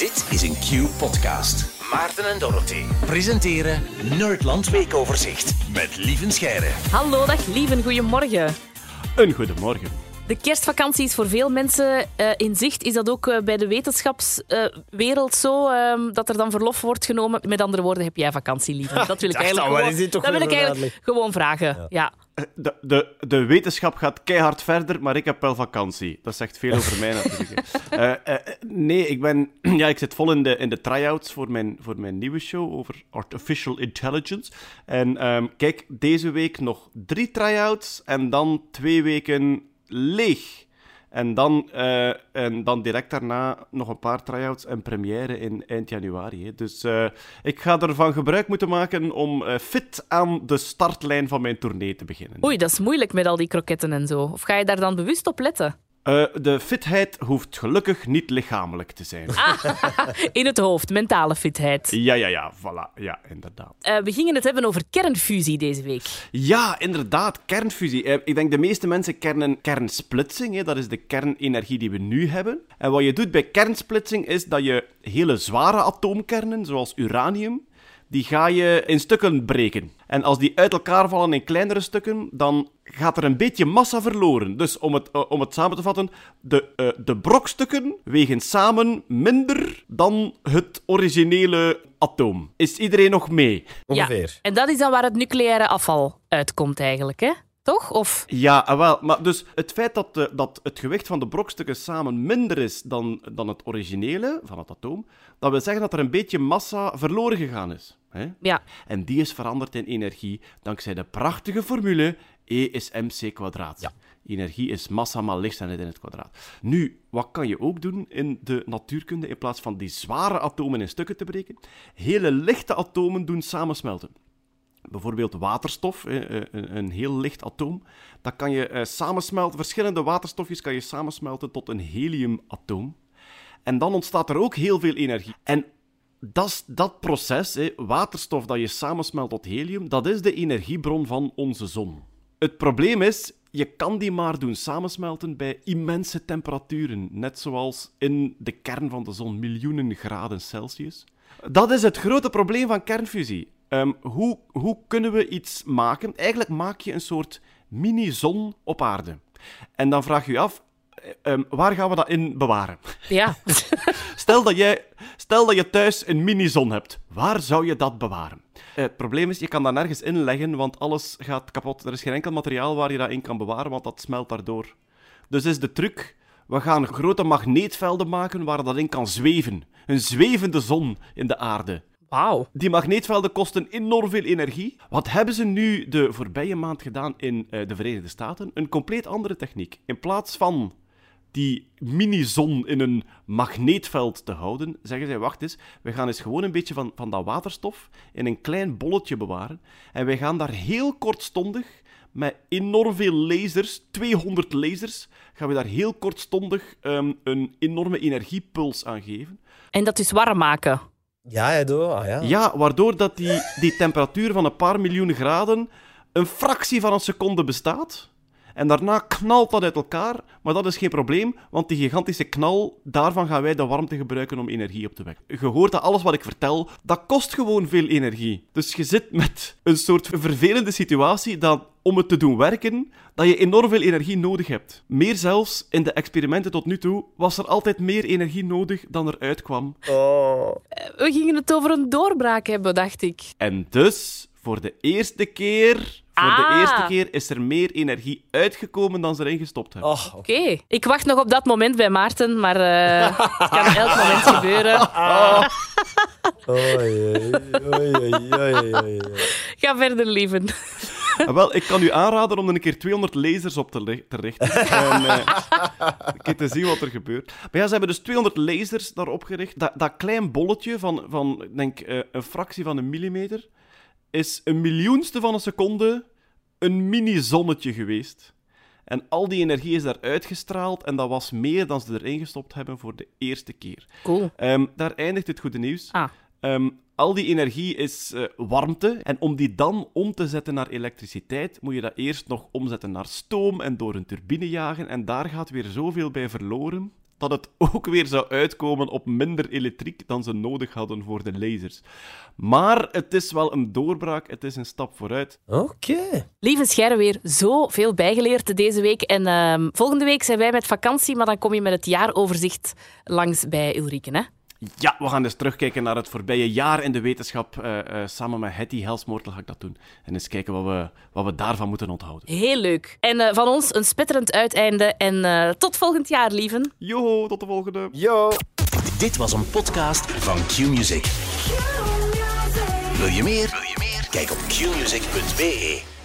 Dit is een Q-podcast. Maarten en Dorothy presenteren Nerdland Weekoverzicht met Lieven Scheire. Hallo, dag lieven, goedemorgen. Een goedemorgen. De kerstvakantie is voor veel mensen eh, in zicht. Is dat ook eh, bij de wetenschapswereld zo, ehm, dat er dan verlof wordt genomen? Met andere woorden, heb jij vakantie, lieven? Dat wil ik eigenlijk, gewoon, is dit toch dat wil ik eigenlijk gewoon vragen. Ja. Eh, De, de, de wetenschap gaat keihard verder, maar ik heb wel vakantie. Dat zegt veel over mij natuurlijk. Eh, eh, nee, ik ben... Ja, ik zit vol in de, in de try-outs voor mijn, voor mijn nieuwe show over artificial intelligence. En ehm, kijk, deze week nog drie try-outs en dan twee weken leeg. En dan, eh, en dan direct daarna nog een paar try-outs en première in eind januari. Hè. Dus eh, ik ga ervan gebruik moeten maken om eh, fit aan de startlijn van mijn tournee te beginnen. Oei, dat is moeilijk met al die kroketten en zo. Of ga je daar dan bewust op letten? Eh, de fitheid hoeft gelukkig niet lichamelijk te zijn. In het hoofd, mentale fitheid. Ja, ja, ja, voilà. Ja, inderdaad. Eh, we gingen het hebben over kernfusie deze week. Ja, inderdaad, kernfusie. Eh, ik denk de meeste mensen kennen kernsplitsing. Hè. Dat is de kernenergie die we nu hebben. En wat je doet bij kernsplitsing is dat je hele zware atoomkernen, zoals uranium, die ga je in stukken breken. En als die uit elkaar vallen in kleinere stukken, dan gaat er een beetje massa verloren. Dus om het, eh, om het samen te vatten, de, eh, de brokstukken wegen samen minder dan het originele atoom. Is iedereen nog mee? Ongeveer. Ja. En dat is dan waar het nucleaire afval uitkomt eigenlijk, hè? Toch? Of... Ja, ah, wel, maar dus het feit dat, de, dat het gewicht van de brokstukken samen minder is dan, dan het originele van het atoom, dat wil zeggen dat er een beetje massa verloren gegaan is. Hè? Ja. En die is veranderd in energie dankzij de prachtige formule E is mc kwadraat. Energie is massa maal lichtsterkte in het kwadraat. Nu, wat kan je ook doen in de natuurkunde in plaats van die zware atomen in stukken te breken? Hele lichte atomen doen samensmelten. Bijvoorbeeld waterstof, eh, een, heel licht atoom. Dat kan je eh, samensmelten, verschillende waterstofjes kan je samensmelten tot een heliumatoom. En dan ontstaat er ook heel veel energie. En dat, dat proces, waterstof dat je samensmelt tot helium, dat is de energiebron van onze zon. Het probleem is, je kan die maar doen samensmelten bij immense temperaturen. Net zoals in de kern van de zon, miljoenen graden Celsius. Dat is het grote probleem van kernfusie. Ehm, hoe, hoe kunnen we iets maken? Eigenlijk maak je een soort mini-zon op aarde. En dan vraag je je af, eh, ehm, waar gaan we dat in bewaren? Ja. Stel dat, jij, stel dat je thuis een mini-zon hebt. Waar zou je dat bewaren? Eh, het probleem is, je kan dat nergens inleggen, want alles gaat kapot. Er is geen enkel materiaal waar je dat in kan bewaren, want dat smelt daardoor. Dus is de truc, we gaan grote magneetvelden maken waar dat in kan zweven. Een zwevende zon in de aarde. Wauw. Die magneetvelden kosten enorm veel energie. Wat hebben ze nu de voorbije maand gedaan in eh, de Verenigde Staten? Een compleet andere techniek. In plaats van die mini-zon in een magneetveld te houden, zeggen zij, wacht eens, we gaan eens gewoon een beetje van, van dat waterstof in een klein bolletje bewaren. En wij gaan daar heel kortstondig, met enorm veel lasers, 200 lasers, gaan we daar heel kortstondig ehm, een enorme energiepuls aan geven. En dat is warm maken. Ja, ja, doe. Ah, ja. Ja, waardoor dat die, die temperatuur van een paar miljoen graden een fractie van een seconde bestaat. En daarna knalt dat uit elkaar, maar dat is geen probleem, want die gigantische knal, daarvan gaan wij de warmte gebruiken om energie op te wekken. Je hoort dat alles wat ik vertel, dat kost gewoon veel energie. Dus je zit met een soort vervelende situatie dat om het te doen werken, dat je enorm veel energie nodig hebt. Meer zelfs, in de experimenten tot nu toe, was er altijd meer energie nodig dan er uitkwam. Oh. We gingen het over een doorbraak hebben, dacht ik. En dus, voor de eerste keer, voor Ah. de eerste keer is er meer energie uitgekomen dan ze erin gestopt hebben. Oh, Oké. Ik wacht nog op dat moment bij Maarten, maar eh, het kan elk moment gebeuren. Oei, oei, oei, oei, oei, oei. Ga verder, lieven. Ah, wel, ik kan u aanraden om er een keer 200 lasers op te, richten. en eh, een keer te zien wat er gebeurt. Maar ja, ze hebben dus 200 lasers daarop gericht. Dat, dat klein bolletje van, van ik denk, eh, een fractie van een millimeter is een miljoenste van een seconde een mini-zonnetje geweest. En al die energie is daar uitgestraald en dat was meer dan ze erin gestopt hebben voor de eerste keer. Cool. Ehm, daar eindigt het goede nieuws. Ah. Ehm, al die energie is eh, warmte. En om die dan om te zetten naar elektriciteit, moet je dat eerst nog omzetten naar stoom en door een turbine jagen. En daar gaat weer zoveel bij verloren dat het ook weer zou uitkomen op minder elektriek dan ze nodig hadden voor de lasers. Maar het is wel een doorbraak, het is een stap vooruit. Oké. Lieve Scherre, weer zoveel bijgeleerd deze week. En ehm, volgende week zijn wij met vakantie, maar dan kom je met het jaaroverzicht langs bij Ulrike, hè? Ja, we gaan dus terugkijken naar het voorbije jaar in de wetenschap. Eh, eh, samen met Hetty Helsmoortel ga ik dat doen. En eens kijken wat we, wat we daarvan moeten onthouden. Heel leuk. En eh, van ons een spetterend uiteinde. En eh, tot volgend jaar, lieven. Joho, tot de volgende. Yo. Dit was een podcast van Q-Music. Wil je meer? Wil je meer? Kijk op qmusic.be.